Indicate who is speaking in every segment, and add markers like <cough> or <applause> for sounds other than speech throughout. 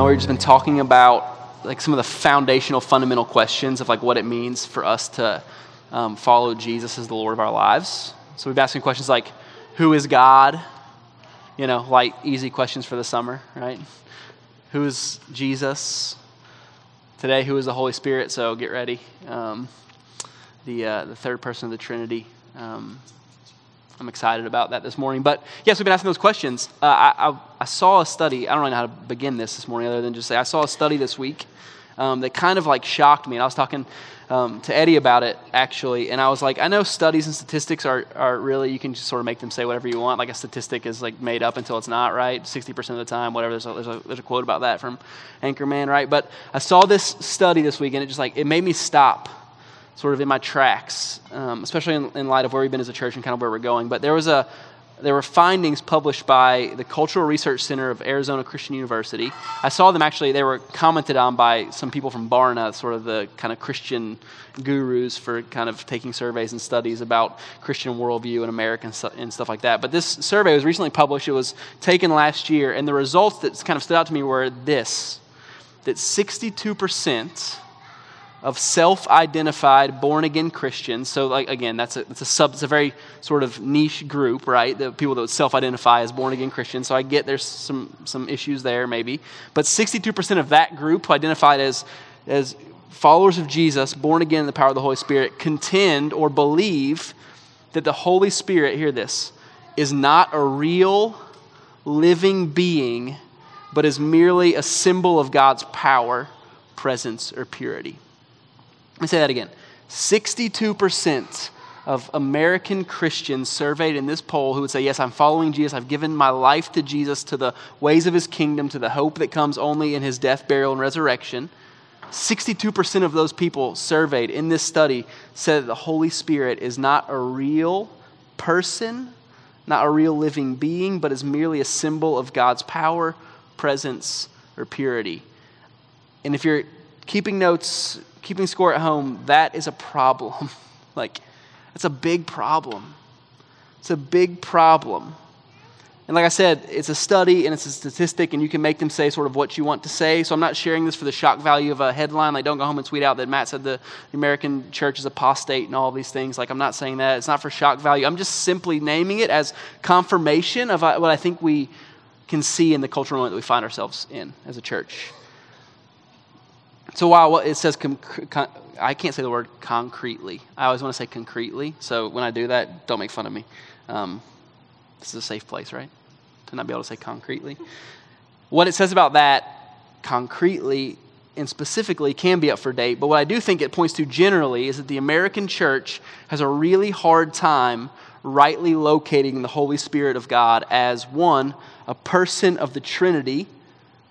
Speaker 1: Uh, we've just been talking about like some of the foundational, fundamental questions of like what it means for us to um, follow Jesus as the Lord of our lives. So we've been asking questions like, who is God? You know, like easy questions for the summer, right? Who is Jesus? Today, who is the Holy Spirit? So get ready. Um, the, uh, the third person of the Trinity. Um, I'm excited about that this morning. But yes, we've been asking those questions. Uh, I, I, I, saw a study. I don't really know how to begin this this morning other than just say I saw a study this week um, that kind of like shocked me. And I was talking um, to Eddie about it actually, and I was like, I know studies and statistics are, are really you can just sort of make them say whatever you want. Like a statistic is like made up until it's not right, sixty percent of the time, whatever. There's a, there's a, there's a quote about that from Anchorman, right? But I saw this study this week, and it just like it made me stop sort of in my tracks, um, especially in, in, light of where we've been as a church and kind of where we're going. But there was a there were findings published by the Cultural Research Center of Arizona Christian University. I saw them actually; they were commented on by some people from Barna, sort of the kind of Christian gurus for kind of taking surveys and studies about Christian worldview in America and, stu- and stuff like that. But this survey was recently published; it was taken last year, and the results that kind of stood out to me were this: that 62 percent of self-identified born-again Christians. So, like again, that's a, that's a sub. It's a very sort of niche group, right? The people that would self-identify as born-again Christians. So I get there's some some issues there, maybe. But 62% of that group identified as as followers of Jesus, born again in the power of the Holy Spirit, contend or believe that the Holy Spirit, hear this, is not a real living being, but is merely a symbol of God's power, presence, or purity. Let me say that again 62% of American Christians surveyed in this poll who would say, Yes, I'm following Jesus. I've given my life to Jesus, to the ways of his kingdom, to the hope that comes only in his death, burial, and resurrection. 62% of those people surveyed in this study said that the Holy Spirit is not a real person, not a real living being, but is merely a symbol of God's power, presence, or purity. And if you're keeping notes, keeping score at home, that is a problem. <laughs> like, it's a big problem. It's a big problem. And like I said, it's a study and it's a statistic, and you can make them say sort of what you want to say. So I'm not sharing this for the shock value of a headline. Like, don't go home and tweet out that Matt said the, the American church is apostate and all these things. Like, I'm not saying that. It's not for shock value. I'm just simply naming it as confirmation of what I think we can see in the cultural moment that we find ourselves in as a church. So while what it says, I can't say the word concretely. I always want to say concretely. So when I do that, don't make fun of me. Um, this is a safe place, right? To not be able to say concretely. What it says about that concretely and specifically can be up for date. But what I do think it points to generally is that the American church has a really hard time rightly locating the Holy Spirit of God as one, a person of the Trinity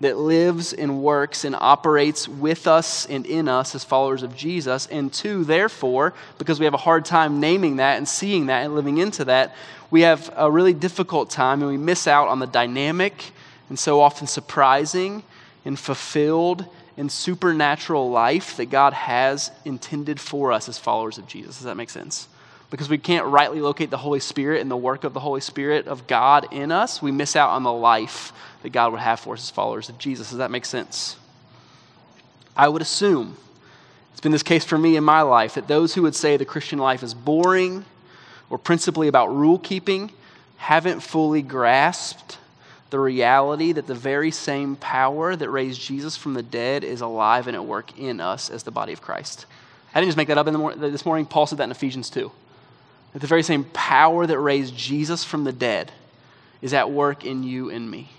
Speaker 1: that lives and works and operates with us and in us as followers of Jesus. And two, therefore, because we have a hard time naming that and seeing that and living into that, we have a really difficult time and we miss out on the dynamic and so often surprising and fulfilled and supernatural life that God has intended for us as followers of Jesus. Does that make sense? Because we can't rightly locate the Holy Spirit and the work of the Holy Spirit of God in us, we miss out on the life that God would have for us as followers of Jesus. Does that make sense? I would assume, it's been this case for me in my life, that those who would say the Christian life is boring or principally about rule keeping haven't fully grasped the reality that the very same power that raised Jesus from the dead is alive and at work in us as the body of Christ. I didn't just make that up in the mor- this morning. Paul said that in Ephesians 2. That the very same power that raised Jesus from the dead is at work in you and me.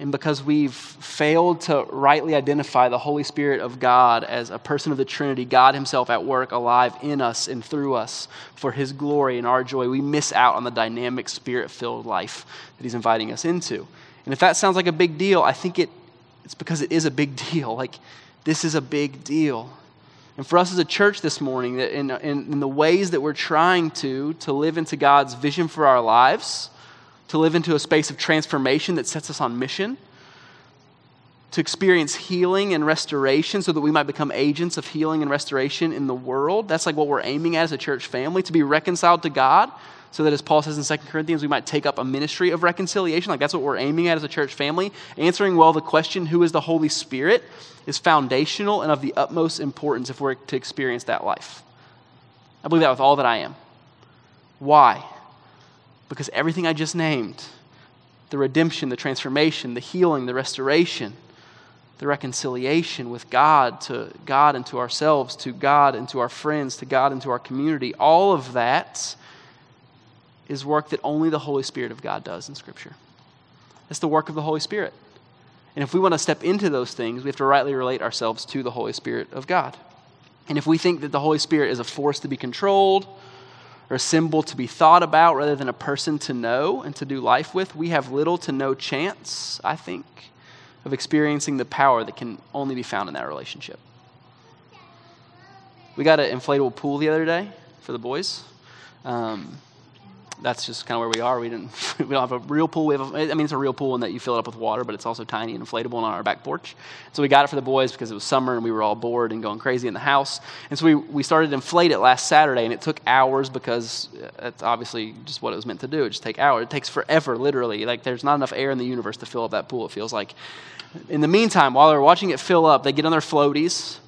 Speaker 1: And because we've failed to rightly identify the Holy Spirit of God as a person of the Trinity, God Himself at work, alive in us and through us for His glory and our joy, we miss out on the dynamic, spirit filled life that He's inviting us into. And if that sounds like a big deal, I think it, it's because it is a big <laughs> deal. Like, this is a big deal. And for us as a church this morning, that in, in, in, the ways that we're trying to, to live into God's vision for our lives, to live into a space of transformation that sets us on mission, to experience healing and restoration so that we might become agents of healing and restoration in the world. That's like what we're aiming at as a church family, to be reconciled to God so that as Paul says in 2 Corinthians, we might take up a ministry of reconciliation. Like that's what we're aiming at as a church family. Answering well the question, who is the Holy Spirit, is foundational and of the utmost importance if we're to experience that life. I believe that with all that I am. Why? Because everything I just named the redemption, the transformation, the healing, the restoration, the reconciliation with God, to God and to ourselves, to God and to our friends, to God and to our community. All of that is work that only the Holy Spirit of God does in Scripture. It's the work of the Holy Spirit. And if we want to step into those things, we have to rightly relate ourselves to the Holy Spirit of God. And if we think that the Holy Spirit is a force to be controlled, or a symbol to be thought about rather than a person to know and to do life with, we have little to no chance, I think, of experiencing the power that can only be found in that relationship. We got an inflatable pool the other day for the boys. Um, that's just kind of where we are. We didn't. <laughs> We don't have a real pool. We have. A, I mean, it's a real pool in that you fill it up with water, but it's also tiny and inflatable on our back porch. So we got it for the boys because it was summer and we were all bored and going crazy in the house. And so we we started to inflate it last Saturday, and it took hours because uh, it's obviously just what it was meant to do. It just take hours. It takes forever, literally. Like there's not enough air in the universe to fill up that pool. It feels like. In the meantime, while they're watching it fill up, they get on their floaties.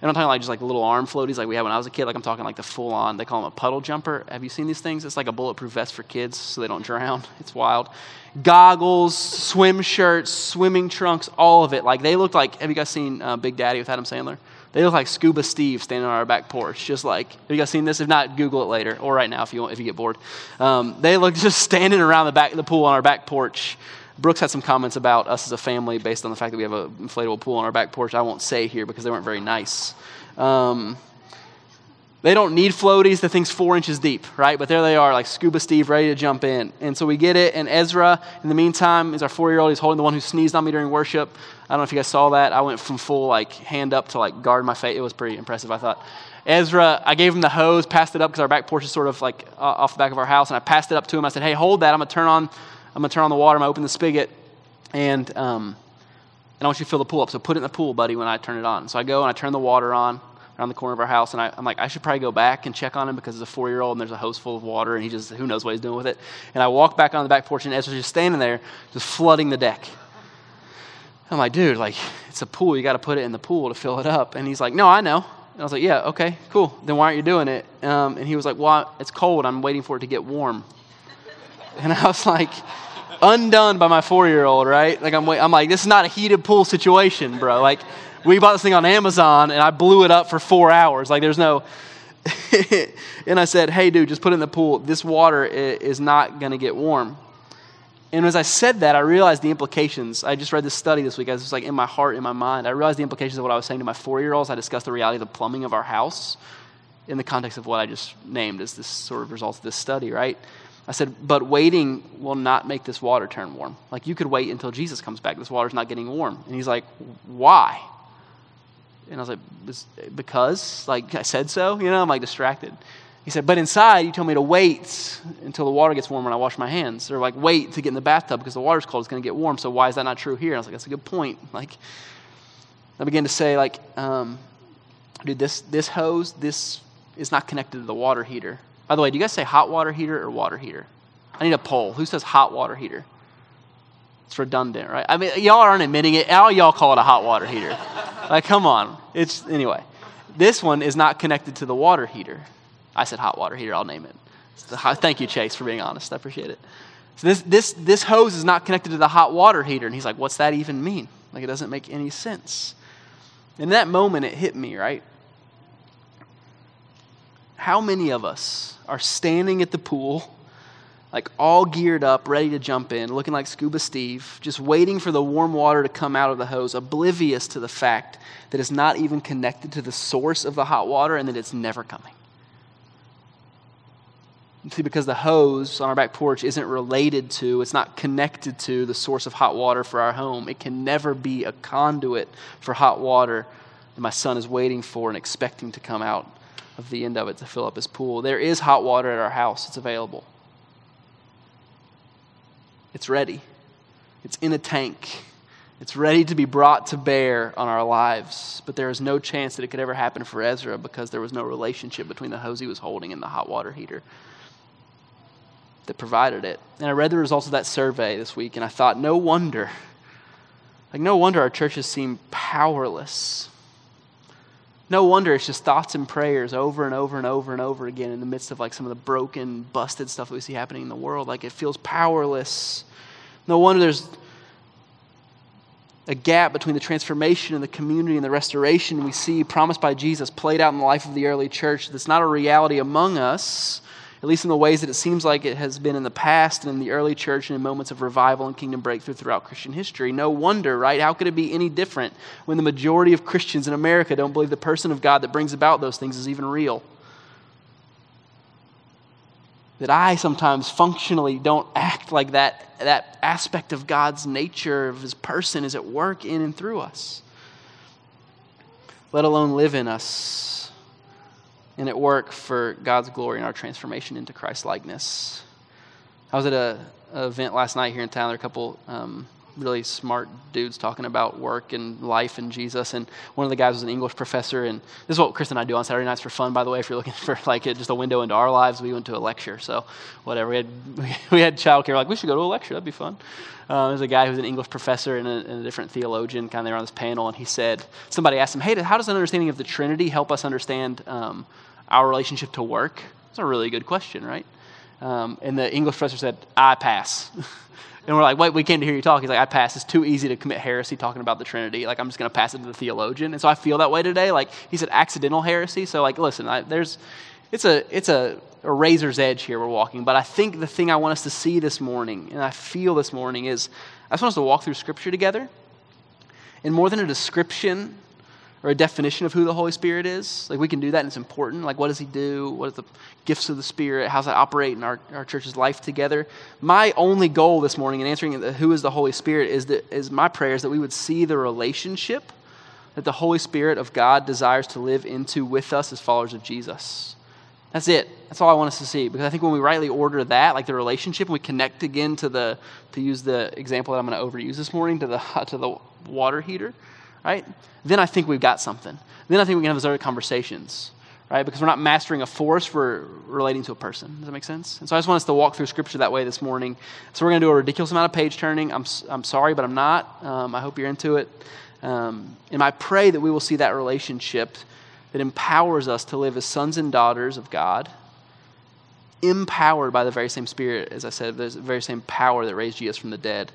Speaker 1: And I'm talking like just like little arm floaties like we had when I was a kid. Like I'm talking like the full on, they call them a puddle jumper. Have you seen these things? It's like a bulletproof vest for kids so they don't drown. <laughs> It's wild. Goggles, swim shirts, swimming trunks, all of it. Like they look like, have you guys seen uh, Big Daddy with Adam Sandler? They look like Scuba Steve standing on our back porch, just like, have you guys seen this? If not, Google it later or right now if you, want, if you get bored. Um, they look <laughs> just standing around the back of the pool on our back porch Brooks had some comments about us as a family based on the fact that we have an inflatable pool on our back porch. I won't say here because they weren't very nice. Um, they don't need floaties. The thing's four inches deep, right? But there they are, like Scuba Steve, ready to jump in. And so we get it. And Ezra, in the meantime, is our four year old. He's holding the one who sneezed on me during worship. I don't know if you guys saw that. I went from full, like, hand up to, like, guard my face. It was pretty impressive, I thought. Ezra, I gave him the hose, passed it up because our back porch is sort of like off the back of our house. And I passed it up to him. I said, hey, hold that. I'm to turn on I'm going to turn on the water. I'm going to open the spigot, and, um, and I want you to fill the pool up. So put it in the pool, buddy, when I turn it on. So I go and I turn the water on around the corner of our house, and I, am like, I should probably go back and check on him because he's a four year old and there's a hose full of water, and he just, who knows what he's doing with it. And I walk back on the back porch, and Ezra's just standing there, just flooding the deck. I'm like, dude, like, it's a pool. You got to put it in the pool to fill it up. And he's like, no, I know. And I was like, yeah, okay, cool. Then why aren't you doing it? Um, and he was like, well, it's cold. I'm waiting for it to get warm. <laughs> And I was like, undone by my four year old, right? Like, I'm, I'm like, this is not a heated pool situation, bro. Like, we bought this thing on Amazon and I blew it up for four hours. Like, there's no. <laughs> and I said, hey, dude, just put it in the pool. This water is not going to get warm. And as I said that, I realized the implications. I just read this study this week. I was just like in my heart, in my mind. I realized the implications of what I was saying to my four year olds. I discussed the reality of the plumbing of our house in the context of what I just named as this sort of results of this study, right? I said, but waiting will not make this water turn warm. Like, you could wait until Jesus comes back. This water's not getting warm. And he's like, why? And I was like, because, like, I said so. You know, I'm like distracted. He said, but inside, you told me to wait until the water gets warm when I wash my hands. Or, like, wait to get in the bathtub because the water's cold. It's going to get warm. So, why is that not true here? And I was like, that's a good point. Like, I began to say, like, um, dude, this, this hose, this is not connected to the water heater. By the way, do you guys say hot water heater or water heater? I need a poll. Who says hot water heater? It's redundant, right? I mean, y'all aren't admitting it. All y'all call it a hot water heater. <laughs> like, come on. It's anyway. This one is not connected to the water heater. I said hot water heater. I'll name it. thank you, Chase, for being honest. I appreciate it. So this, this, this hose is not connected to the hot water heater. And he's like, what's that even mean? Like, it doesn't make any sense. In that moment, it hit me, right? How many of us are standing at the pool, like all geared up, ready to jump in, looking like Scuba Steve, just waiting for the warm water to come out of the hose, oblivious to the fact that it's not even connected to the source of the hot water and that it's never coming? See, because the hose on our back porch isn't related to, it's not connected to the source of hot water for our home. It can never be a conduit for hot water that my son is waiting for and expecting to come out of the end of it to fill up his pool. There is hot water at our house, it's available. It's ready, it's in a tank. It's ready to be brought to bear on our lives, but there is no chance that it could ever happen for Ezra because there was no relationship between the hose he was holding and the hot water heater. that provided it. And I read the results of that survey this week, and I thought, no wonder. Like, no wonder our churches seem powerless. No wonder it's just thoughts and prayers over and over and over and over again in the midst of like some of the broken, busted stuff that we see happening in the world. Like it feels powerless. No wonder there's a gap between the transformation and the community and the restoration we see promised by Jesus played out in the life of the early church that's not a reality among us, at least in the ways that it seems like it has been in the past and in the early church and in moments of revival and kingdom breakthrough throughout Christian history. No wonder, right? How could it be any different when the majority of Christians in America don't believe the person of God that brings about those things is even real? that I sometimes functionally don't act like that, that aspect of God's nature, of His person, is at work in and through us, let alone live in us and at work for God's glory and our transformation into Christ likeness. I was at a, a, event last night here in town. There were a couple um, really smart dudes talking about work and life and Jesus. And one of the guys was an English professor. And this is what Chris and I do on Saturday nights for fun, by the way. If you're looking <laughs> for like just a window into our lives, we went to a lecture. So whatever. We had, <laughs> we had childcare. Like, we should go to a lecture. That'd be fun. Uh, there's a guy who's an English professor and a, and a different theologian kind of there on this panel. And he said, somebody asked him, hey, how does an understanding of the Trinity help us understand um, our relationship to work? It's a really good question, right? Um, and the English professor said, I pass. <laughs> And we're like, wait, we came to hear you talk. He's like, I pass. It's too easy to commit heresy talking about the Trinity. Like, I'm just going to pass it to the theologian. And so I feel that way today. Like, he said accidental heresy. So, like, listen, I, there's, it's a, it's a, a razor's edge here we're walking. But I think the thing I want us to see this morning, and I feel this morning, is I just want us to walk through Scripture together. And more than a description or a definition of who the Holy Spirit is. Like we can do that and it's important. Like what does he do? What are the gifts of the Spirit? How's that operate in our, our church's life together? My only goal this morning in answering the, who is the Holy Spirit is that is my prayer is that we would see the relationship that the Holy Spirit of God desires to live into with us as followers of Jesus. That's it. That's all I want us to see. Because I think when we rightly order that, like the relationship, and we connect again to the, to use the example that I'm going to overuse this morning, to the, <laughs> to the water heater, right? Then I think we've got something. Then I think we can have those other conversations, right? Because we're not mastering a force, we're relating to a person. Does that make sense? And so I just want us to walk through Scripture that way this morning. So we're going to do a ridiculous amount of page turning. I'm, I'm sorry, but I'm not. Um, I hope you're into it. Um, and I pray that we will see that relationship that empowers us to live as sons and daughters of God, empowered by the very same Spirit, as I said, the very same power that raised Jesus from the dead,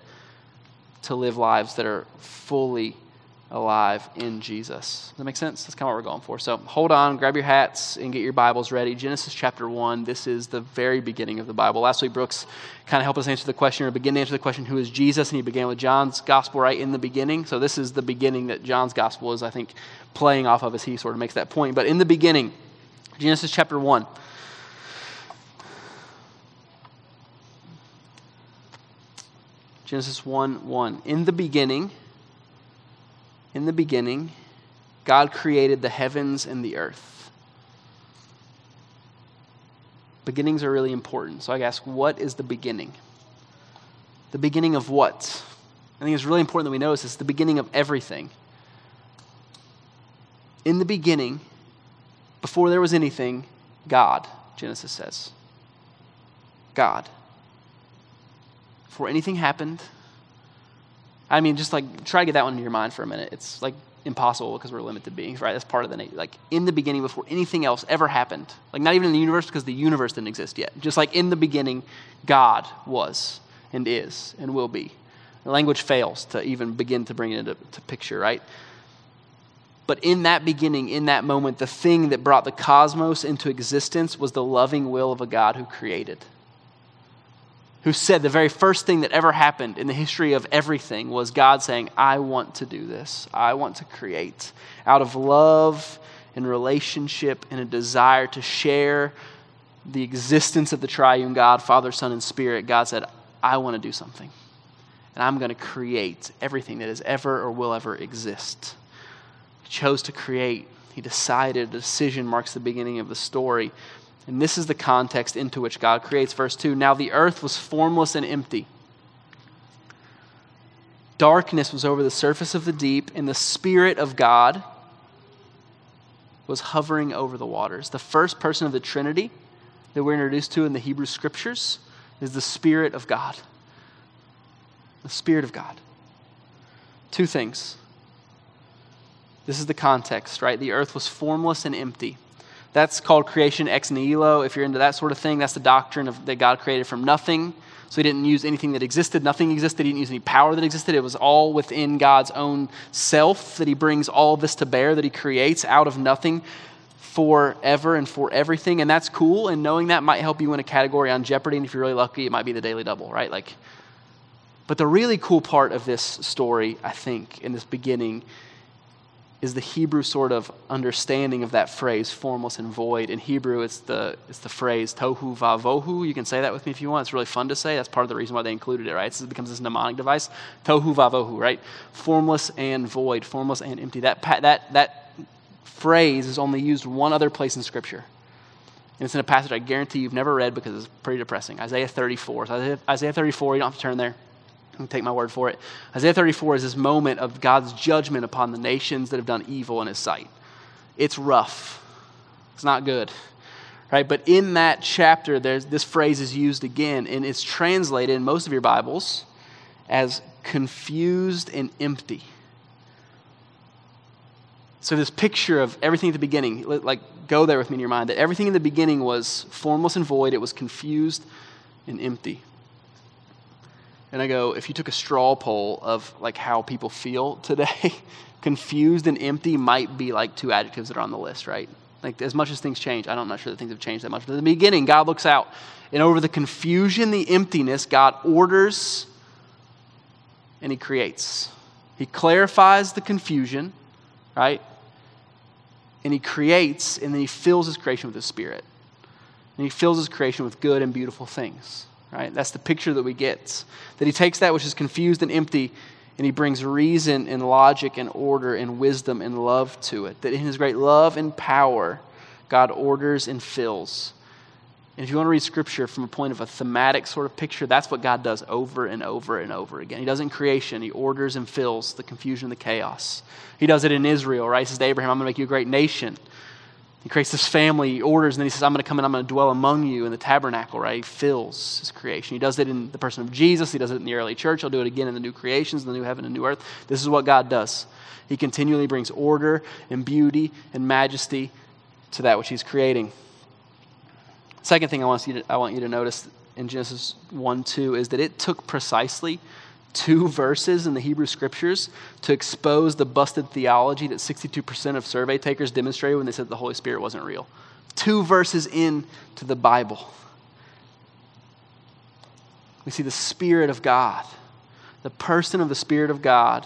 Speaker 1: to live lives that are fully alive in Jesus. Does that make sense? That's kind of what we're going for. So hold on, grab your hats, and get your Bibles ready. Genesis chapter 1. This is the very beginning of the Bible. Last week, Brooks kind of helped us answer the question, or begin to answer the question, who is Jesus? And he began with John's gospel right in the beginning. So this is the beginning that John's gospel is, I think, playing off of as he sort of makes that point. But in the beginning, Genesis chapter 1. Genesis 1 1. In the beginning, in the beginning, God created the heavens and the earth. Beginnings are really important. So I ask, what is the beginning? The beginning of what? I think it's really important that we notice it's the beginning of everything. In the beginning, before there was anything, God, Genesis says. God. Before anything happened, I mean, just like try to get that one in your mind for a minute. It's like impossible because we're limited beings, right? That's part of the nature. Like in the beginning, before anything else ever happened, like not even in the universe because the universe didn't exist yet. Just like in the beginning, God was and is and will be. The language fails to even begin to bring it into picture, right? But in that beginning, in that moment, the thing that brought the cosmos into existence was the loving will of a God who created who said the very first thing that ever happened in the history of everything was God saying, I want to do this. I want to create. Out of love and relationship and a desire to share the existence of the triune God, Father, Son, and Spirit, God said, I want to do something. And I'm going to create everything that has ever or will ever exist. He chose to create. He decided. A decision marks the beginning of the story. And this is the context into which God creates. Verse 2 Now the earth was formless and empty. Darkness was over the surface of the deep, and the Spirit of God was hovering over the waters. The first person of the Trinity that we're introduced to in the Hebrew Scriptures is the Spirit of God. The Spirit of God. Two things. This is the context, right? The earth was formless and empty. That's called creation ex nihilo. If you're into that sort of thing, that's the doctrine of that God created from nothing. So he didn't use anything that existed. Nothing existed. He didn't use any power that existed. It was all within God's own self that he brings all this to bear, that he creates out of nothing forever and for everything. And that's cool. And knowing that might help you win a category on Jeopardy. And if you're really lucky, it might be the Daily Double, right? Like, but the really cool part of this story, I think, in this beginning, is the Hebrew sort of understanding of that phrase, formless and void. In Hebrew, it's the, it's the phrase tohu vavohu. You can say that with me if you want. It's really fun to say. That's part of the reason why they included it, right? So it becomes this mnemonic device. Tohu vavohu, right? Formless and void, formless and empty. That, that, that phrase is only used one other place in Scripture. And it's in a passage I guarantee you've never read because it's pretty depressing. Isaiah 34. So Isaiah, Isaiah 34, you don't have to turn there. Take my word for it. Isaiah 34 is this moment of God's judgment upon the nations that have done evil in his sight. It's rough. It's not good. Right? But in that chapter, there's, this phrase is used again, and it's translated in most of your Bibles as confused and empty. So, this picture of everything at the beginning, like, go there with me in your mind, that everything in the beginning was formless and void, it was confused and empty and I go, if you took a straw poll of like how people feel today, <laughs> confused and empty might be like two adjectives that are on the list, right? Like as much as things change, I'm not sure that things have changed that much. But in the beginning, God looks out, and over the confusion, the emptiness, God orders and He creates. He clarifies the confusion, right? And He creates, and then He fills His creation with His Spirit. And He fills His creation with good and beautiful things right? That's the picture that we get. That he takes that which is confused and empty and he brings reason and logic and order and wisdom and love to it. That in his great love and power, God orders and fills. And if you want to read scripture from a point of a thematic sort of picture, that's what God does over and over and over again. He does it in creation, He orders and fills the confusion and the chaos. He does it in Israel, right? He says to Abraham, I'm going to make you a great nation. He creates this family, he orders, and then he says, I'm going to come and I'm going to dwell among you in the tabernacle, right? He fills his creation. He does it in the person of Jesus. He does it in the early church. He'll do it again in the new creations, in the new heaven and new earth. This is what God does. He continually brings order and beauty and majesty to that which he's creating. Second thing I want you to, I want you to notice in Genesis 1 2 is that it took precisely two verses in the Hebrew scriptures to expose the busted theology that 62% of survey takers demonstrated when they said the Holy Spirit wasn't real. Two verses into the Bible. We see the Spirit of God, the person of the Spirit of God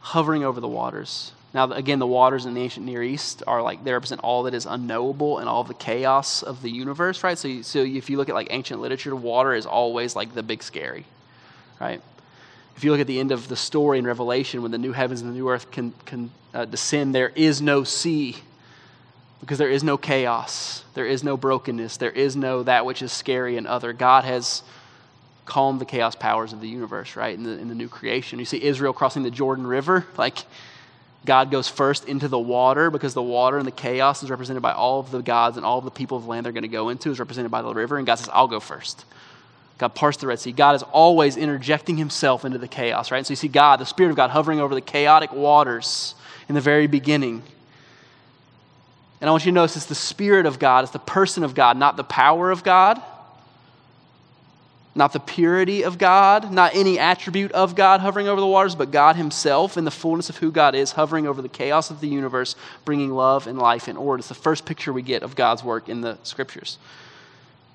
Speaker 1: hovering over the waters. Now, again, the waters in the ancient Near East are like, they represent all that is unknowable and all the chaos of the universe, right? So, you, so if you look at like ancient literature, water is always like the big scary right? If you look at the end of the story in Revelation, when the new heavens and the new earth can, can uh, descend, there is no sea because there is no chaos, there is no brokenness, there is no that which is scary and other. God has calmed the chaos powers of the universe, right? In the, in the new creation. You see Israel crossing the Jordan River, like God goes first into the water because the water and the chaos is represented by all of the gods and all of the people of the land they're going to go into is represented by the river. And God says, I'll go first. God parsed the Red Sea. God is always interjecting himself into the chaos, right? So you see God, the Spirit of God, hovering over the chaotic waters in the very beginning. And I want you to notice it's the Spirit of God, it's the person of God, not the power of God, not the purity of God, not any attribute of God hovering over the waters, but God Himself in the fullness of who God is, hovering over the chaos of the universe, bringing love and life and order. It's the first picture we get of God's work in the Scriptures.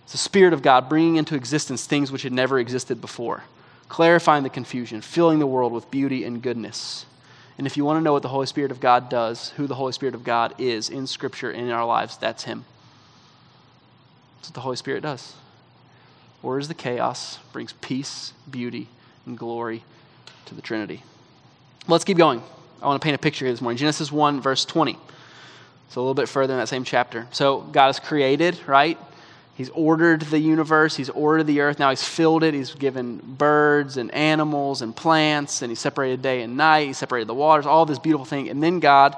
Speaker 1: It's the Spirit of God bringing into existence things which had never existed before, clarifying the confusion, filling the world with beauty and goodness. And if you want to know what the Holy Spirit of God does, who the Holy Spirit of God is in Scripture and in our lives, that's Him. That's what the Holy Spirit does. Orders the chaos, brings peace, beauty, and glory to the Trinity. Let's keep going. I want to paint a picture here this morning. Genesis 1, verse 20. So a little bit further in that same chapter. So God has created, right? He's ordered the universe, he's ordered the earth. Now he's filled it. He's given birds and animals and plants, and he separated day and night. He separated the waters, all this beautiful thing. And then God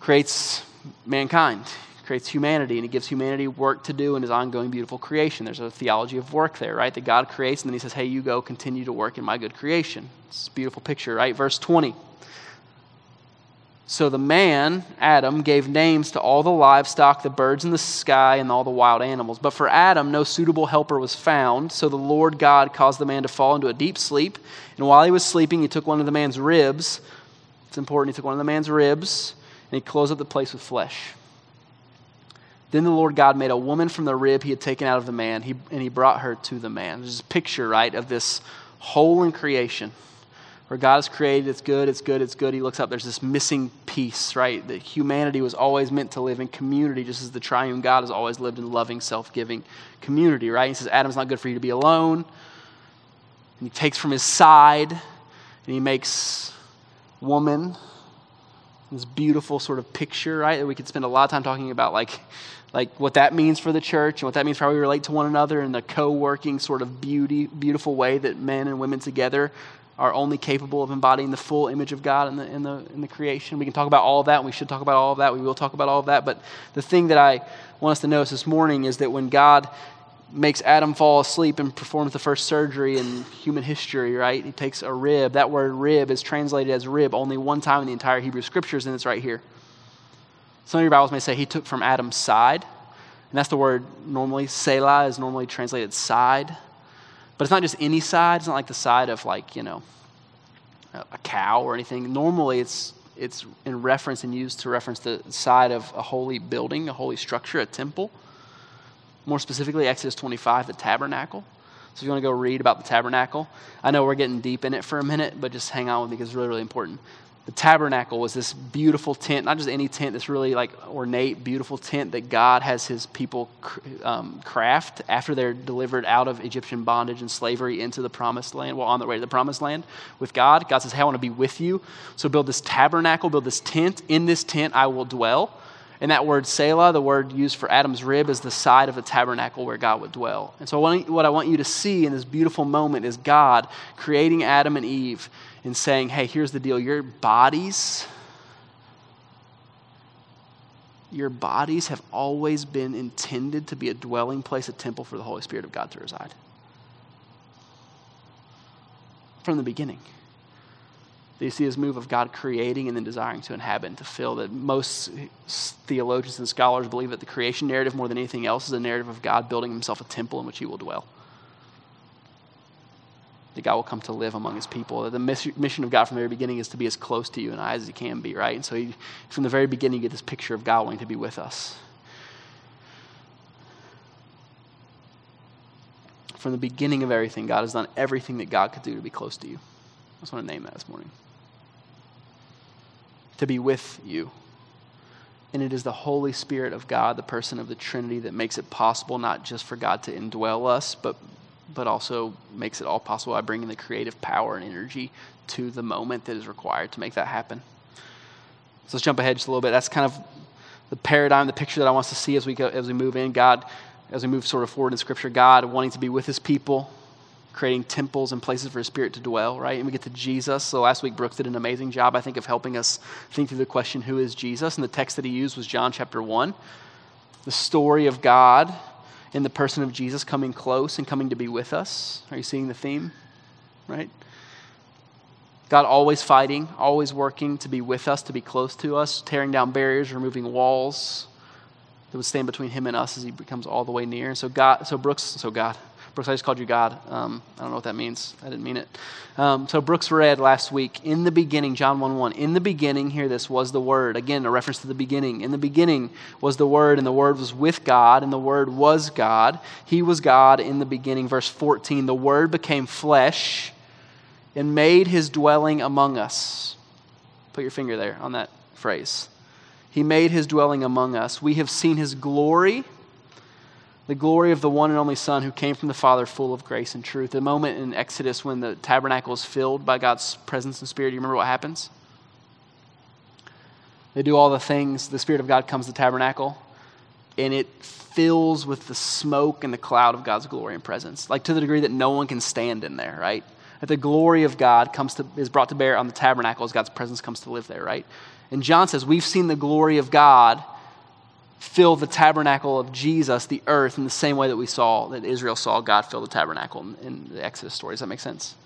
Speaker 1: creates mankind, creates humanity and he gives humanity work to do in his ongoing beautiful creation. There's a theology of work there, right? That God creates and then he says, hey, you go continue to work in my good creation. It's a beautiful picture, right? Verse 20. So the man, Adam, gave names to all the livestock, the birds in the sky, and all the wild animals. But for Adam, no suitable helper was found. So the Lord God caused the man to fall into a deep sleep. And while he was sleeping, he took one of the man's ribs. It's important. He took one of the man's ribs and he closed up the place with flesh. Then the Lord God made a woman from the rib he had taken out of the man, he, and he brought her to the man. There's a picture, right, of this hole in creation where God has created, it's good, it's good, it's good. He looks up, there's this missing piece, right? That humanity was always meant to live in community, just as the triune God has always lived in loving, self giving community, right? He says, Adam's not good for you to be alone. And he takes from his side and he makes woman this beautiful sort of picture, right? That we could spend a lot of time talking about, like, like what that means for the church and what that means for how we relate to one another and the co-working sort of beauty, beautiful way that men and women together are only capable of embodying the full image of God in the, in the, in the creation. We can talk about all of that, we should talk about all of that. We will talk about all of that. But the thing that I want us to notice this morning is that when God makes Adam fall asleep and performs the first surgery in human history, right? He takes a rib. That word rib is translated as rib only one time in the entire Hebrew scriptures, and it's right here. Some of your Bibles may say he took from Adam's side. And that's the word normally. Selah is normally translated side. But it's not just any side. It's not like the side of like, you know, a cow or anything. Normally it's it's in reference and used to reference the side of a holy building, a holy structure, a temple. More specifically, Exodus 25, the tabernacle. So if you want to go read about the tabernacle, I know we're getting deep in it for a minute, but just hang on with me because it's really, really important the tabernacle was this beautiful tent, not just any tent, this really like ornate, beautiful tent that God has his people um, craft after they're delivered out of Egyptian bondage and slavery into the promised land, well, on their way to the promised land with God. God says, Hey, I want to be with you. So build this tabernacle, build this tent. In this tent, I will dwell. And that word tsela, the word used for Adam's rib, is the side of the tabernacle where God would dwell. And so, what I want you to see in this beautiful moment is God creating Adam and Eve and saying, hey, here's the deal your bodies, your bodies have always been intended to be a dwelling place, a temple for the Holy Spirit of God to reside. From the beginning. You see this move of God creating and then desiring to inhabit and to fill? That most theologians and scholars believe that the creation narrative, more than anything else, is a narrative of God building himself a temple in which he will dwell that God will come to live among his people. That the mission of God from the very beginning is to be as close to you and I as he can be, right? And so he, from the very beginning, you get this picture of God wanting to be with us. From the beginning of everything, God has done everything that God could do to be close to you. I just want to name that this morning. To be with you. And it is the Holy Spirit of God, the person of the Trinity, that makes it possible not just for God to indwell us, but but also makes it all possible by bringing the creative power and energy to the moment that is required to make that happen. So let's jump ahead just a little bit. That's kind of the paradigm, the picture that I want us to see as we go, as we move in. God, as we move sort of forward in Scripture, God wanting to be with His people, creating temples and places for His Spirit to dwell. Right, and we get to Jesus. So last week Brooks did an amazing job, I think, of helping us think through the question, "Who is Jesus?" And the text that he used was John chapter one, the story of God in the person of Jesus coming close and coming to be with us. Are you seeing the theme? Right? God always fighting, always working to be with us, to be close to us, tearing down barriers, removing walls that would stand between him and us as he becomes all the way near. And so God, so Brooks, so God, Brooks, I just called you God. Um, I don't know what that means. I didn't mean it. Um, so Brooks read last week, in the beginning, John 1 1, in the beginning, hear this, was the Word. Again, a reference to the beginning. In the beginning was the Word, and the Word was with God, and the Word was God. He was God in the beginning. Verse 14, the Word became flesh and made his dwelling among us. Put your finger there on that phrase. He made his dwelling among us. We have seen his glory the glory of the one and only Son who came from the Father, full of grace and truth. The moment in Exodus when the tabernacle is filled by God's presence and Spirit, you remember what happens? They do all the things, the Spirit of God comes to the tabernacle, and it fills with the smoke and the cloud of God's glory and presence, like to the degree that no one can stand in there, right? That the glory of God comes to, is brought to bear on the tabernacle as God's presence comes to live there, right? And John says, We've seen the glory of God fill the tabernacle of Jesus, the earth, in the same way that we saw, that Israel saw God fill the tabernacle in, the Exodus story. Does that make sense?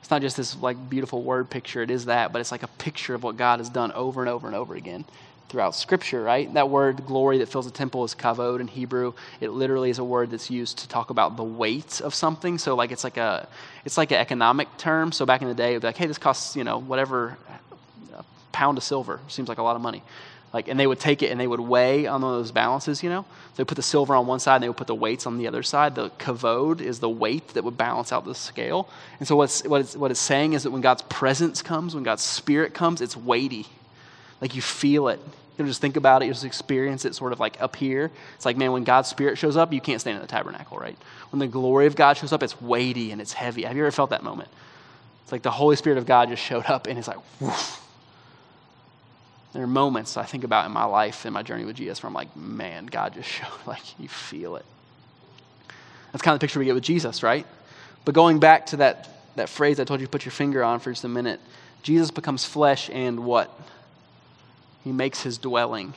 Speaker 1: It's not just this like beautiful word picture, it is that, but it's like a picture of what God has done over and over and over again throughout Scripture, right? That word glory that fills the temple is kavod in Hebrew. It literally is a word that's used to talk about the weight of something. So like it's like a it's like an economic term. So back in the day, it'd be like, hey, this costs you know whatever a pound of silver. Seems like a lot of money. Like, and they would take it and they would weigh on those balances, you know? They put the silver on one side and they would put the weights on the other side. The kavod is the weight that would balance out the scale. And so what's, what, it's, what it's saying is that when God's presence comes, when God's spirit comes, it's weighty. Like you feel it. You just think about it, you just experience it sort of like up here. It's like, man, when God's Spirit shows up, you can't stand in the tabernacle, right? When the glory of God shows up, it's weighty and it's heavy. Have you ever felt that moment? It's like the Holy Spirit of God just showed up and it's like. There are moments I think about in my life, in my journey with Jesus, where I'm like, man, God just <laughs> showed, like, you feel it. That's kind of the picture we get with Jesus, right? But going back to that, that phrase I told you to put your finger on for just a minute, Jesus becomes flesh and what? He makes his dwelling.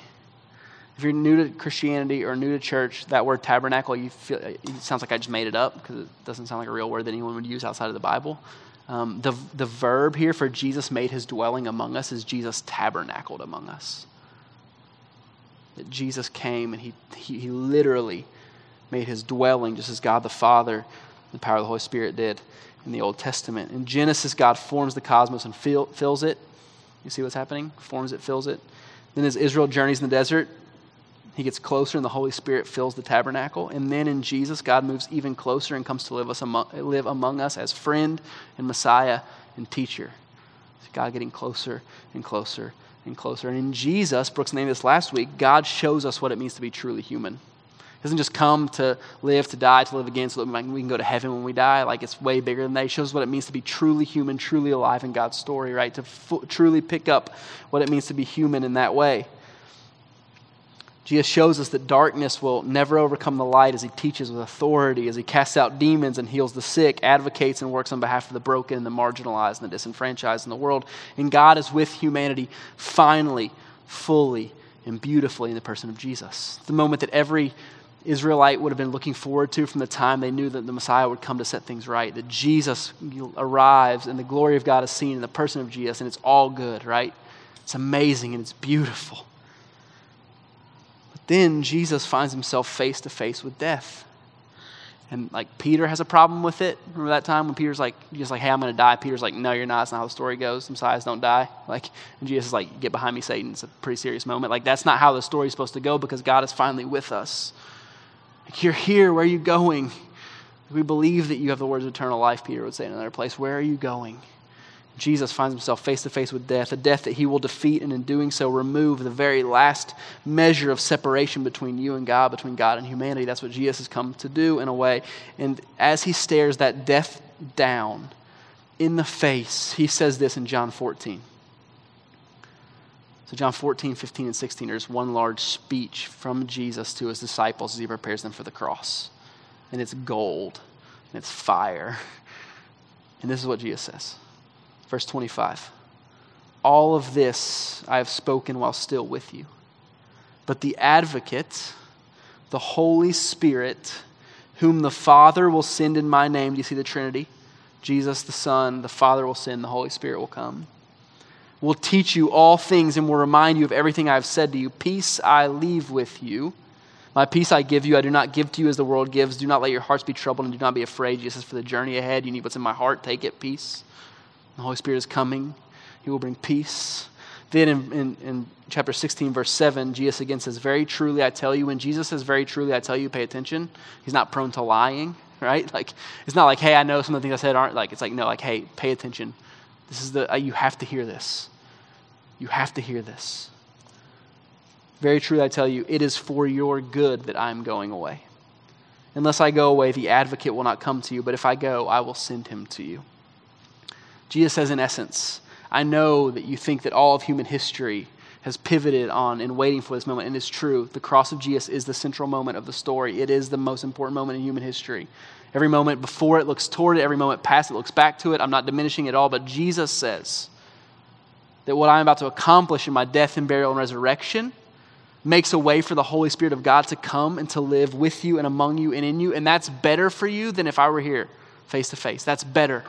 Speaker 1: If you're new to Christianity or new to church, that word tabernacle, you feel, it sounds like I just made it up because it doesn't sound like a real word that anyone would use outside of the Bible. Um, the, the verb here for Jesus made his dwelling among us is Jesus tabernacled among us. That Jesus came and he, he, he literally made his dwelling just as God the Father, the power of the Holy Spirit did in the Old Testament. In Genesis, God forms the cosmos and fill, fills it. You see what's happening? Forms it, fills it. Then as Israel journeys in the desert, he gets closer and the Holy Spirit fills the tabernacle. And then in Jesus, God moves even closer and comes to live, us among, live among us as friend and Messiah and teacher. God getting closer and closer and closer. And in Jesus, Brooks named this last week, God shows us what it means to be truly human He doesn't just come to live, to die, to live again so that we can go to heaven when we die. Like it's way bigger than that. He shows what it means to be truly human, truly alive in God's story, right? To f- truly pick up what it means to be human in that way. Jesus shows us that darkness will never overcome the light as he teaches with authority, as he casts out demons and heals the sick, advocates and works on behalf of the broken and the marginalized and the disenfranchised in the world. And God is with humanity finally, fully, and beautifully in the person of Jesus. The moment that every Israelite would have been looking forward to from the time they knew that the Messiah would come to set things right. That Jesus arrives and the glory of God is seen in the person of Jesus, and it's all good, right? It's amazing and it's beautiful. Then Jesus finds himself face to face with death. And like Peter has a problem with it. Remember that time when Peter's like, just like, hey, I'm going to die. Peter's like, no, you're not. That's not how the story goes. Messiahs don't die. Like, and Jesus is like, get behind me, Satan. It's a pretty serious moment. Like, that's not how the story's supposed to go because God is finally with us. Like, You're here. Where are you going? We believe that you have the words of eternal life, Peter would say in another place. Where are you going? Jesus finds himself face to face with death, a death that he will defeat, and in doing so, remove the very last measure of separation between you and God, between God and humanity. That's what Jesus has come to do in a way. And as he stares that death down in the face, he says this in John 14. So, John 14, 15, and 16, there's one large speech from Jesus to his disciples as he prepares them for the cross. And it's gold, and it's fire. <laughs> And this is what Jesus says. Verse 25 All of this I have spoken while still with you. But the advocate, the Holy Spirit, whom the Father will send in my name, do you see the Trinity? Jesus, the Son, the Father will send, the Holy Spirit will come will teach you all things and will remind you of everything I have said to you. Peace I leave with you. My peace I give you. I do not give to you as the world gives. Do not let your hearts be troubled and do not be afraid. Jesus For the journey ahead, you need what's in my heart. Take it, peace. The Holy Spirit is coming. He will bring peace. Then in, in, in, chapter 16, verse 7, Jesus again says, Very truly I tell you. When Jesus says, Very truly I tell you, pay attention. He's not prone to lying, <laughs> right? Like, it's not like, Hey, I know some of the things I said aren't like, it's like, no, like, Hey, pay attention. This is the, uh, you have to hear this. You have to hear this. Very truly, I tell you, it is for your good that I am going away. Unless I go away, the advocate will not come to you, but if I go, I will send him to you. Jesus says, in essence, I know that you think that all of human history has pivoted on and waiting for this moment, and it's true. The cross of Jesus is the central moment of the story. It is the most important moment in human history. Every moment before it looks toward it, every moment past it looks back to it. I'm not diminishing it all, but Jesus says, that what I'm about to accomplish in my death and burial and resurrection makes a way for the Holy Spirit of God to come and to live with you and among you and in you. And that's better for you than if I were here face to face. That's better.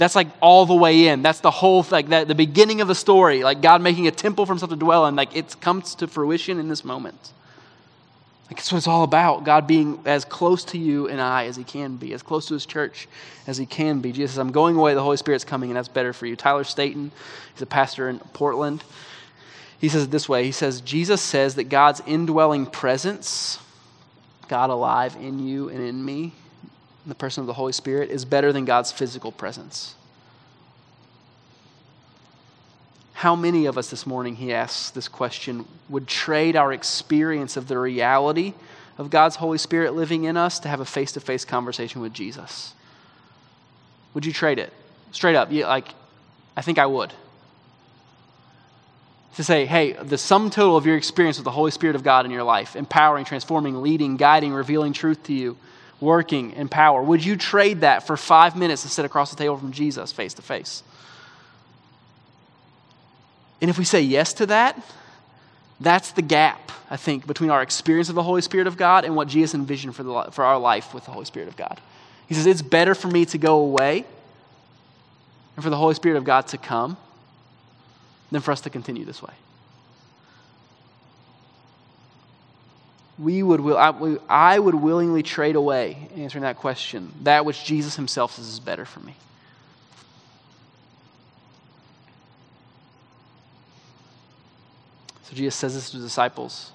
Speaker 1: That's like all the way in. That's the whole like that the beginning of the story, like God making a temple for himself to dwell in. Like it comes to fruition in this moment. Like that's what it's all about. God being as close to you and I as he can be, as close to his church as he can be. Jesus says, I'm going away, the Holy Spirit's coming, and that's better for you. Tyler Staton, he's a pastor in Portland. He says it this way He says, Jesus says that God's indwelling presence, God alive in you and in me, the person of the Holy Spirit, is better than God's physical presence. How many of us this morning, he asks this question, would trade our experience of the reality of God's Holy Spirit living in us to have a face to face conversation with Jesus? Would you trade it? Straight up. Yeah, like, I think I would to say, hey, the sum total of your experience with the Holy Spirit of God in your life, empowering, transforming, leading, guiding, revealing truth to you, working in power, would you trade that for five minutes to sit across the table from Jesus face to face? And if we say yes to that, that's the gap, I think, between our experience of the Holy Spirit of God and what Jesus envisioned for, the, for our life with the Holy Spirit of God. He says, It's better for me to go away and for the Holy Spirit of God to come than for us to continue this way. We would, will I would willingly trade away, answering that question, that which Jesus himself says is better for me. So Jesus says this to the disciples.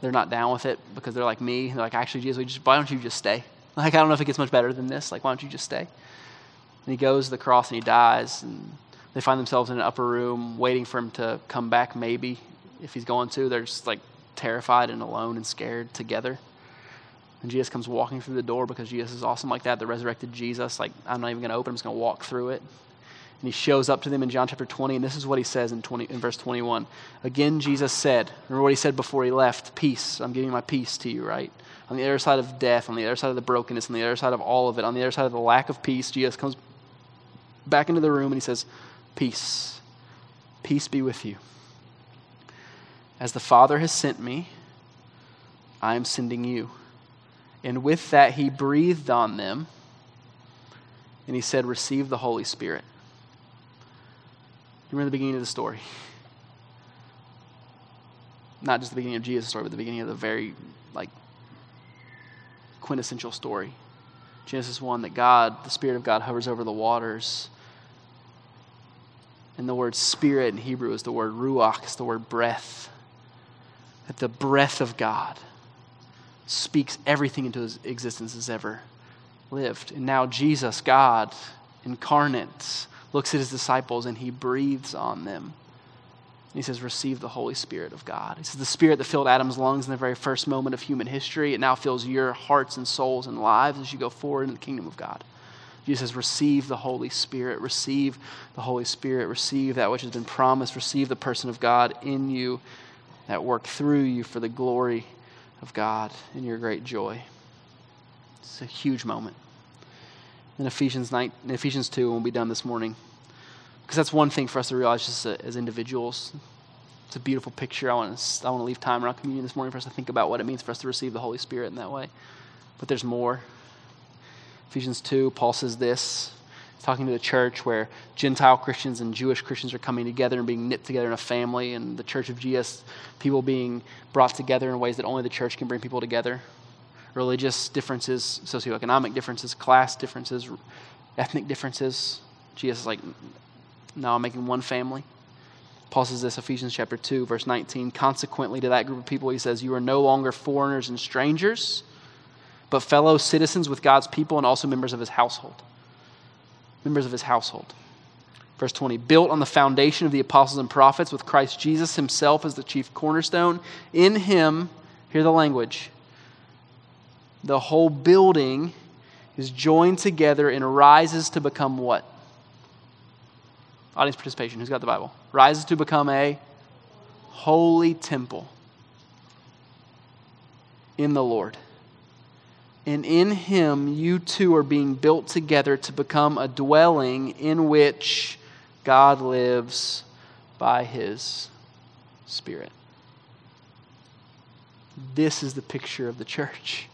Speaker 1: They're not down with it because they're like me. They're like, actually, Jesus, just, why don't you just stay? <laughs> Like, I don't know if it gets much better than this. Like, why don't you just stay? And he goes to the cross and he dies. And they find themselves in an upper room waiting for him to come back, maybe, if he's going to. They're just like terrified and alone and scared together. And Jesus comes walking through the door because Jesus is awesome like that. The resurrected Jesus, like, I'm not even going to open, I'm just going to walk through it. And he shows up to them in John chapter 20, and this is what he says in, 20, in verse 21. Again, Jesus said, remember what he said before he left? Peace. I'm giving my peace to you, right? On the other side of death, on the other side of the brokenness, on the other side of all of it, on the other side of the lack of peace, Jesus comes back into the room and he says, Peace. Peace be with you. As the Father has sent me, I am sending you. And with that, he breathed on them and he said, Receive the Holy Spirit. You remember the beginning of the story? Not just the beginning of Jesus' story, but the beginning of the very, like, quintessential story. Genesis 1 that God, the Spirit of God, hovers over the waters and the word spirit in Hebrew is the word ruach, it's the word breath. That the breath of God speaks everything into his existence as ever lived. And now Jesus, God incarnate, looks at his disciples and he breathes on them. And he says, Receive the Holy Spirit of God. He says, The Spirit that filled Adam's lungs in the very first moment of human history, it now fills your hearts and souls and lives as you go forward in the kingdom of God. Jesus says, Receive the Holy Spirit, receive the Holy Spirit, receive that which has been promised, receive the person of God in you that work through you for the glory of God and your great joy. It's a huge moment. In Ephesians, 9, in Ephesians 2, and we'll be done this morning, because that's one thing for us to realize just as individuals. It's a beautiful picture. I want to, I want to leave time around communion this morning for us to think about what it means for us to receive the Holy Spirit in that way. But there's more. Ephesians 2, Paul says this. Talking to the church where Gentile Christians and Jewish Christians are coming together and being knit together in a family, and the church of Jesus, people being brought together in ways that only the church can bring people together. Religious differences, socioeconomic differences, class differences, ethnic differences. Jesus is like, no, I'm making one family. Paul says this, Ephesians chapter 2, verse 19. Consequently, to that group of people, he says, You are no longer foreigners and strangers but fellow citizens with God's people and also members of his household. Members of his household. Verse 20, built on the foundation of the apostles and prophets, with Christ Jesus himself as the chief cornerstone. In him, hear the language, the whole building is joined together and rises to become what? Audience participation. Who's got the Bible? Rises to become a holy temple in the Lord. And in him, you too are being built together to become a dwelling in which God lives by his Spirit. This is the picture of the church.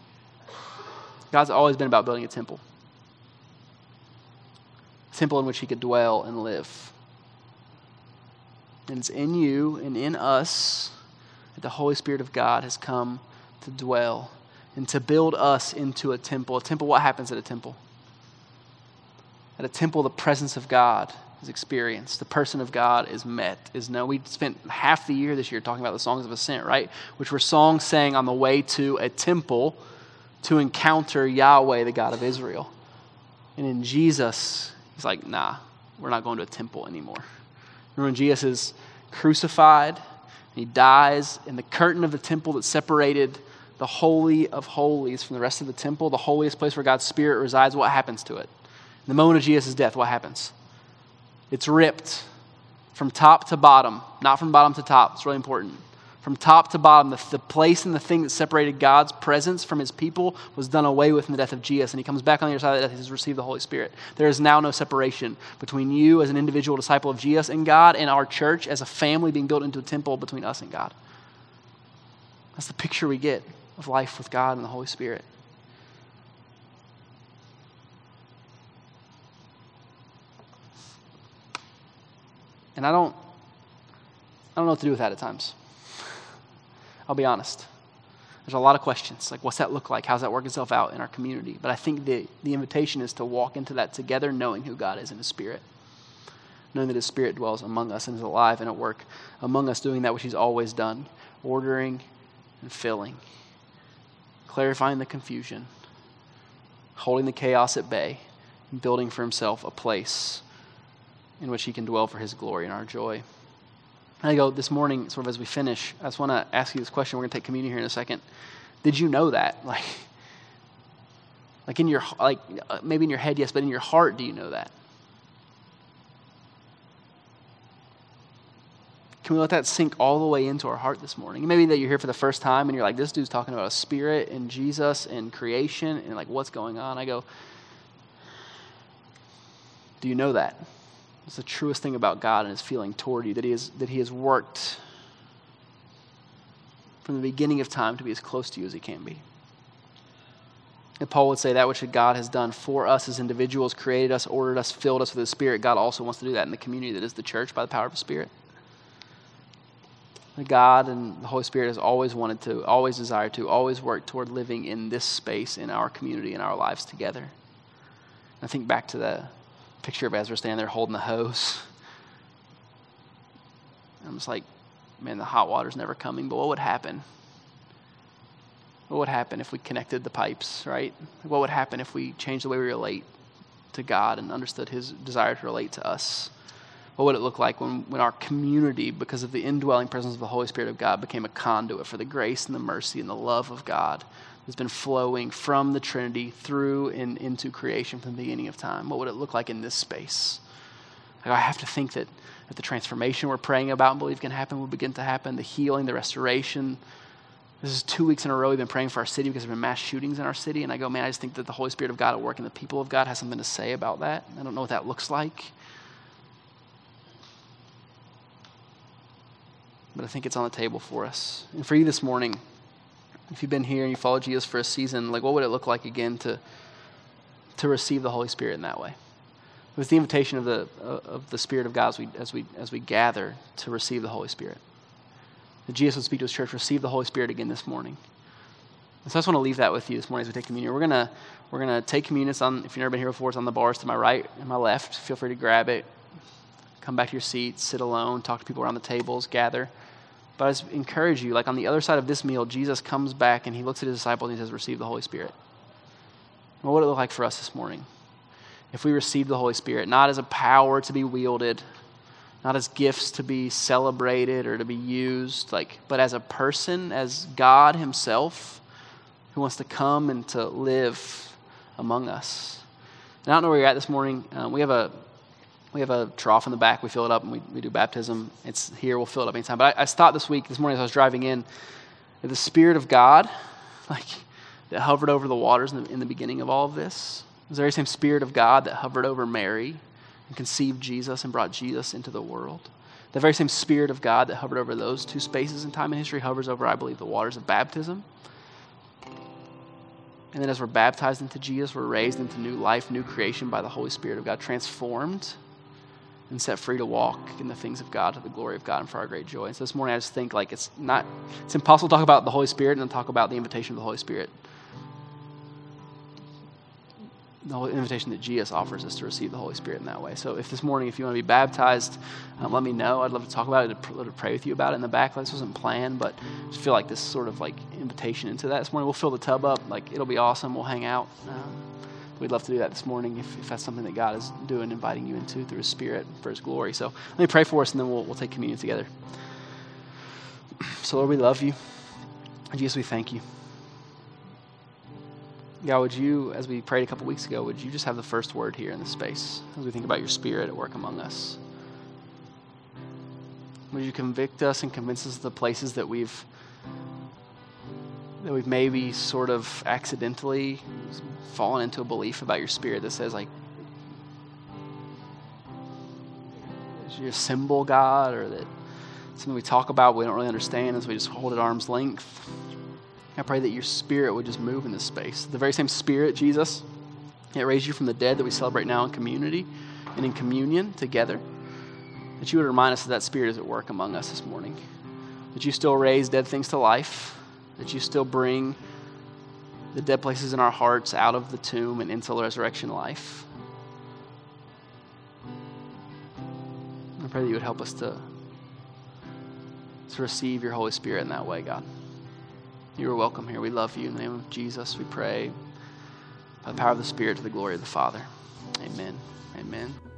Speaker 1: God's always been about building a temple, a temple in which He could dwell and live. And it's in you and in us that the Holy Spirit of God has come to dwell and to build us into a temple. A temple, what happens at a temple? At a temple, the presence of God is experienced. The person of God is met, is known. We spent half the year this year talking about the songs of ascent, right? Which were songs sang on the way to a temple to encounter Yahweh, the God of Israel. And in Jesus, he's like, nah, we're not going to a temple anymore. Remember when Jesus is crucified, he dies, and the curtain of the temple that separated the Holy of Holies from the rest of the temple, the holiest place where God's Spirit resides, what happens to it? In the moment of Jesus' death, what happens? It's ripped from top to bottom, not from bottom to top. It's really important. From top to bottom, the, the place and the thing that separated God's presence from his people was done away with in the death of Jesus. And he comes back on the other side of the death. He's received the Holy Spirit. There is now no separation between you as an individual disciple of Jesus and God and our church as a family being built into a temple between us and God. That's the picture we get of life with God and the Holy Spirit. And I don't I don't know what to do with that at times. <laughs> I'll be honest. There's a lot of questions like, what's that look like? How's that work itself out in our community? But I think the, the invitation is to walk into that together, knowing who God is in His Spirit, knowing that His Spirit dwells among us and is alive and at work among us, doing that which He's always done, ordering and filling, clarifying the confusion, holding the chaos at bay, and building for Himself a place in which He can dwell for His glory and our joy. And I go this morning, sort of as we finish, I just want to ask you this question. We're going to take communion here in a second. Did you know that? <laughs> Like, like in your like uh, maybe in your head, yes, but in your heart, do you know that? Can we let that sink all the way into our heart this morning? Maybe that you're here for the first time and you're like, this dude's talking about a spirit and Jesus and creation and like what's going on. I go, do you know that? It's the truest thing about God and his feeling toward you that he, has, that he has worked from the beginning of time to be as close to you as he can be. And Paul would say that which God has done for us as individuals, created us, ordered us, filled us with His Spirit, God also wants to do that in the community that is the church by the power of the Spirit. God and the Holy Spirit has always wanted to, always desired to, always worked toward living in this space in our community, in our lives together. I think back to the picture of Ezra standing there holding the hose. I'm just like, man, the hot water's never coming, but what would happen? What would happen if we connected the pipes, right? What would happen if we changed the way we relate to God and understood His desire to relate to us? What would it look like when, when our community, because of the indwelling presence of the Holy Spirit of God, became a conduit for the grace and the mercy and the love of God that's been flowing from the Trinity through and into creation from the beginning of time? What would it look like in this space? Like I have to think that, that the transformation we're praying about and believe can happen will begin to happen, the healing, the restoration. This is two weeks in a row we've been praying for our city because there have been mass shootings in our city. And I go, man, I just think that the Holy Spirit of God at work and the people of God has something to say about that. I don't know what that looks like. But I think it's on the table for us. And for you this morning, if you've been here and you followed Jesus for a season, like what would it look like again to, to receive the Holy Spirit in that way? It was the invitation of the, uh, of the Spirit of God as we, as, we, as we gather to receive the Holy Spirit. That Jesus would speak to his church, receive the Holy Spirit again this morning. And so I just want to leave that with you this morning as we take communion. We're gonna we're gonna take communion. It's on if you've never been here before, it's on the bars to my right and my left. Feel free to grab it. Come back to your seats, sit alone, talk to people around the tables, gather. But I encourage you, like on the other side of this meal, Jesus comes back and he looks at his disciples and he says, Receive the Holy Spirit. What would it look like for us this morning? If we receive the Holy Spirit, not as a power to be wielded, not as gifts to be celebrated or to be used, like, but as a person, as God Himself, who wants to come and to live among us. And I don't know where you're at this morning. Uh, we have a we have a trough in the back. We fill it up and we, we do baptism. It's here. We'll fill it up anytime. But I, I thought this week, this morning as I was driving in, the Spirit of God, <laughs> like that hovered over the waters in the, in the beginning of all of this, was the very same Spirit of God that hovered over Mary and conceived Jesus and brought Jesus into the world. The very same Spirit of God that hovered over those two spaces in time and history hovers over, I believe, the waters of baptism. And then as we're baptized into Jesus, we're raised into new life, new creation by the Holy Spirit of God, transformed and set free to walk in the things of God to the glory of God and for our great joy. And so this morning I just think like it's not it's impossible to talk about the Holy Spirit and then talk about the invitation of the Holy Spirit. The invitation that Jesus offers us to receive the Holy Spirit in that way. So if this morning, if you want to be baptized, um, let me know. I'd love to talk about it, to, to pray with you about it in the back. This wasn't planned, but I just feel like this sort of like invitation into that this morning. We'll fill the tub up. Like it'll be awesome. We'll hang out. Um, we'd love to do that this morning if, if that's something that God is doing, inviting you into through His Spirit for His glory. So let me pray for us, and then we'll, we'll take communion together. So, Lord, we love you. And Jesus, we thank you. God, would you, as we prayed a couple weeks ago, would you just have the first word here in this space as we think about your Spirit at work among us? Would you convict us and convince us of the places that we've that we've maybe sort of accidentally fallen into a belief about your spirit that says like you're a symbol God or that something we talk about we don't really understand as we just hold at arm's length. I pray that your spirit would just move in this space. The very same spirit, Jesus, that raised you from the dead that we celebrate now in community and in communion together. That you would remind us that that spirit is at work among us this morning. That you still raise dead things to life that you still bring the dead places in our hearts out of the tomb and into the resurrection life. I pray that you would help us to, to receive your Holy Spirit in that way, God. You are welcome here. We love you. In the name of Jesus, we pray by the power of the Spirit to the glory of the Father. Amen. Amen.